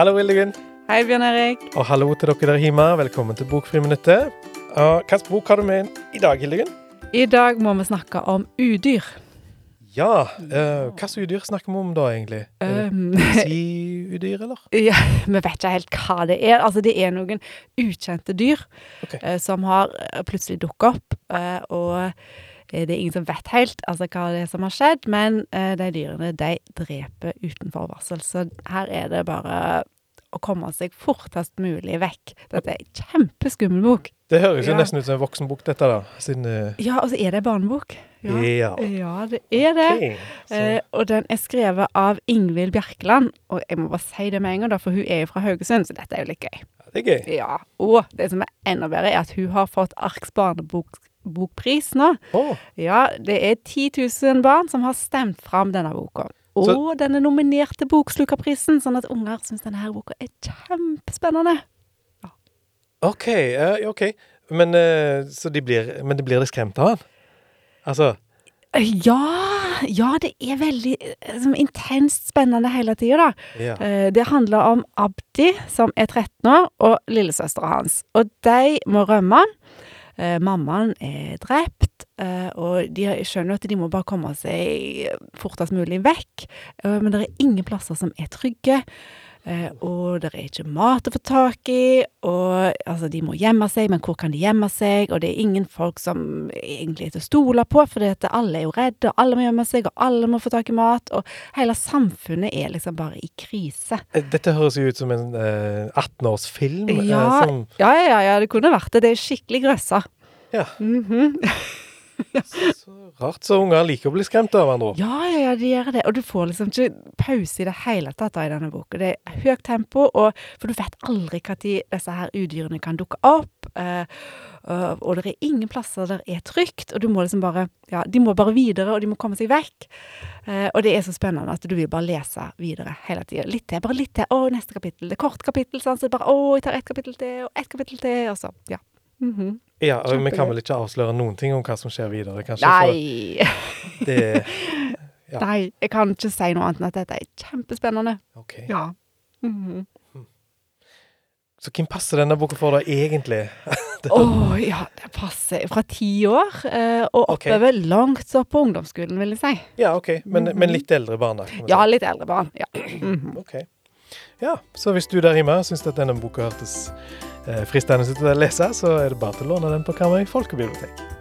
Hallo, Hildegunn. Hei, Bjørn Erik. Og hallo til dere der hjemme. Velkommen til Bokfriminuttet. Hvilken bok har du med i dag, Hildegunn? I dag må vi snakke om udyr. Ja, uh, hvilke udyr snakker vi om da, egentlig? Um, Si-udyr, eller? ja, vi vet ikke helt hva det er. Altså, det er noen ukjente dyr okay. uh, som har eh, plutselig dukket opp, Uh, og det er ingen som vet helt altså, hva det er som har skjedd, men eh, de dyrene de dreper utenfor varsel. Så her er det bare å komme seg fortest mulig vekk. Dette er en kjempeskummel bok. Det høres jo Ja. nesten ut som en voksenbok, dette, da. Siden uh, Ja, og så er det en barnebok. Ja, Ja. ja det er det. Okay. Eh, og den er skrevet av Ingvild Bjerkeland. Og jeg må bare si det med en gang, da, for hun er jo fra Haugesund, så dette er jo litt gøy. Ja, det er gøy. Ja, Og det som er enda bedre, er at hun har fått Arks barnebokpris nå. Oh. Ja, det er 10 000 barn som har stemt fram denne boka. Og Så- den er nominert til Bokslukerprisen, sånn at unger syns denne her boka er kjempespennende. OK. Uh, ok. Men, uh, så de blir, men de blir litt skremt av han? Altså Ja, ja, det er veldig eh, sånn intenst spennende hele tida, da. Ja. Eh, Det handler om Abdi, som er 13 år, og lillesøstera hans. Og de må rømme. Eh, Mammaen er drept, eh, og de skjønner at de må bare komme seg fortest mulig vekk. Eh, Men det er ingen plasser som er trygge. Eh, Og det er ikke mat å få tak i. Og altså, de må gjemme seg, men hvor kan de gjemme seg? Og det er ingen folk som egentlig er til å stole på, for alle er jo redde, og alle må gjemme seg, og alle må få tak i mat. Og hele samfunnet er liksom bare i krise. Eh, Dette høres jo ut som en eh, 18-årsfilm. eh, Ja, som, ja, ja, ja, det kunne vært det. Det er skikkelig grøssa. Ja. Mhm. så rart. Så unger liker å bli skremt av hverandre. Ja, ja, ja, de gjør det. Og du får liksom ikke pause i det hele tatt da i denne boka. Det er høyt tempo, og, for du vet aldri når disse her udyrene kan dukke opp. eh, og, og det er ingen plasser der er trygt, og du må liksom bare Ja, de må bare videre, og de må komme seg vekk. Eh, og det er så spennende at du vil bare lese videre hele tida. Litt til, bare litt til. Å, neste kapittel. Det er kort kapittel, sånn, så bare Å, jeg tar ett kapittel til, og ett kapittel til, og så Ja. Mhm. Ja, og Vi kan vel ikke avsløre noen ting om hva som skjer videre, kanskje? Nei. Det, Ja. Nei, jeg kan ikke si noe annet enn at dette er kjempespennende. ok. Ja. Mhm. Så hvem passer denne boka for, deg egentlig? Å ja, det passer. Fra ti år eh, og oppover okay. langt opp på ungdomsskolen, vil jeg si. Ja, OK. Men, Mhm. men litt eldre barn, da? Ja, litt eldre barn. Ja. Mhm. Ok. Ja, så hvis du der hjemme syns at denne boka hørtes eh, fristende ut å lese, så er det bare til å låne den på Karmøy folkebibliotek.